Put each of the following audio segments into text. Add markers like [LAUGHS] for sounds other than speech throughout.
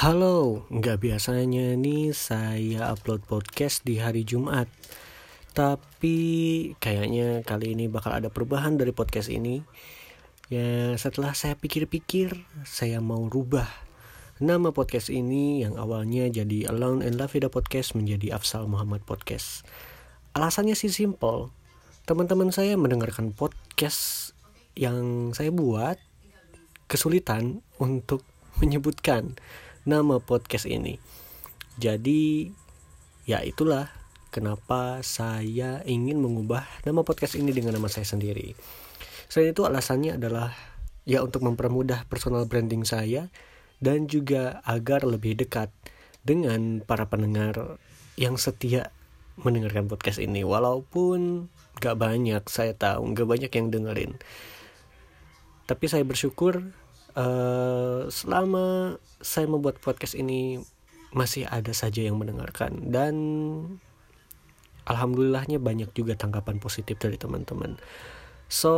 Halo, nggak biasanya nih saya upload podcast di hari Jumat. Tapi kayaknya kali ini bakal ada perubahan dari podcast ini. Ya setelah saya pikir-pikir, saya mau rubah Nama podcast ini yang awalnya jadi Alone and La Vida Podcast menjadi Afsal Muhammad Podcast. Alasannya sih simple. Teman-teman saya mendengarkan podcast yang saya buat kesulitan untuk menyebutkan nama podcast ini. Jadi ya itulah kenapa saya ingin mengubah nama podcast ini dengan nama saya sendiri. Selain itu alasannya adalah ya untuk mempermudah personal branding saya dan juga agar lebih dekat dengan para pendengar yang setia mendengarkan podcast ini walaupun gak banyak saya tahu gak banyak yang dengerin tapi saya bersyukur uh, selama saya membuat podcast ini masih ada saja yang mendengarkan dan alhamdulillahnya banyak juga tanggapan positif dari teman-teman. So,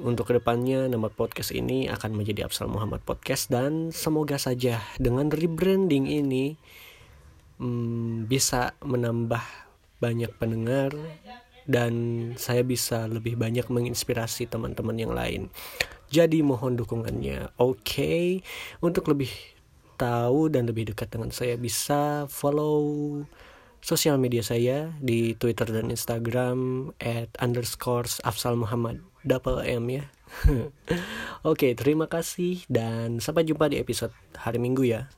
untuk ke depannya nama podcast ini akan menjadi Absal Muhammad Podcast dan semoga saja dengan rebranding ini hmm, bisa menambah banyak pendengar dan saya bisa lebih banyak menginspirasi teman-teman yang lain. Jadi mohon dukungannya. Oke, okay? untuk lebih tahu dan lebih dekat dengan saya bisa follow sosial media saya di Twitter dan Instagram at underscores Afsal Muhammad double M ya. [LAUGHS] Oke, okay, terima kasih dan sampai jumpa di episode hari Minggu ya.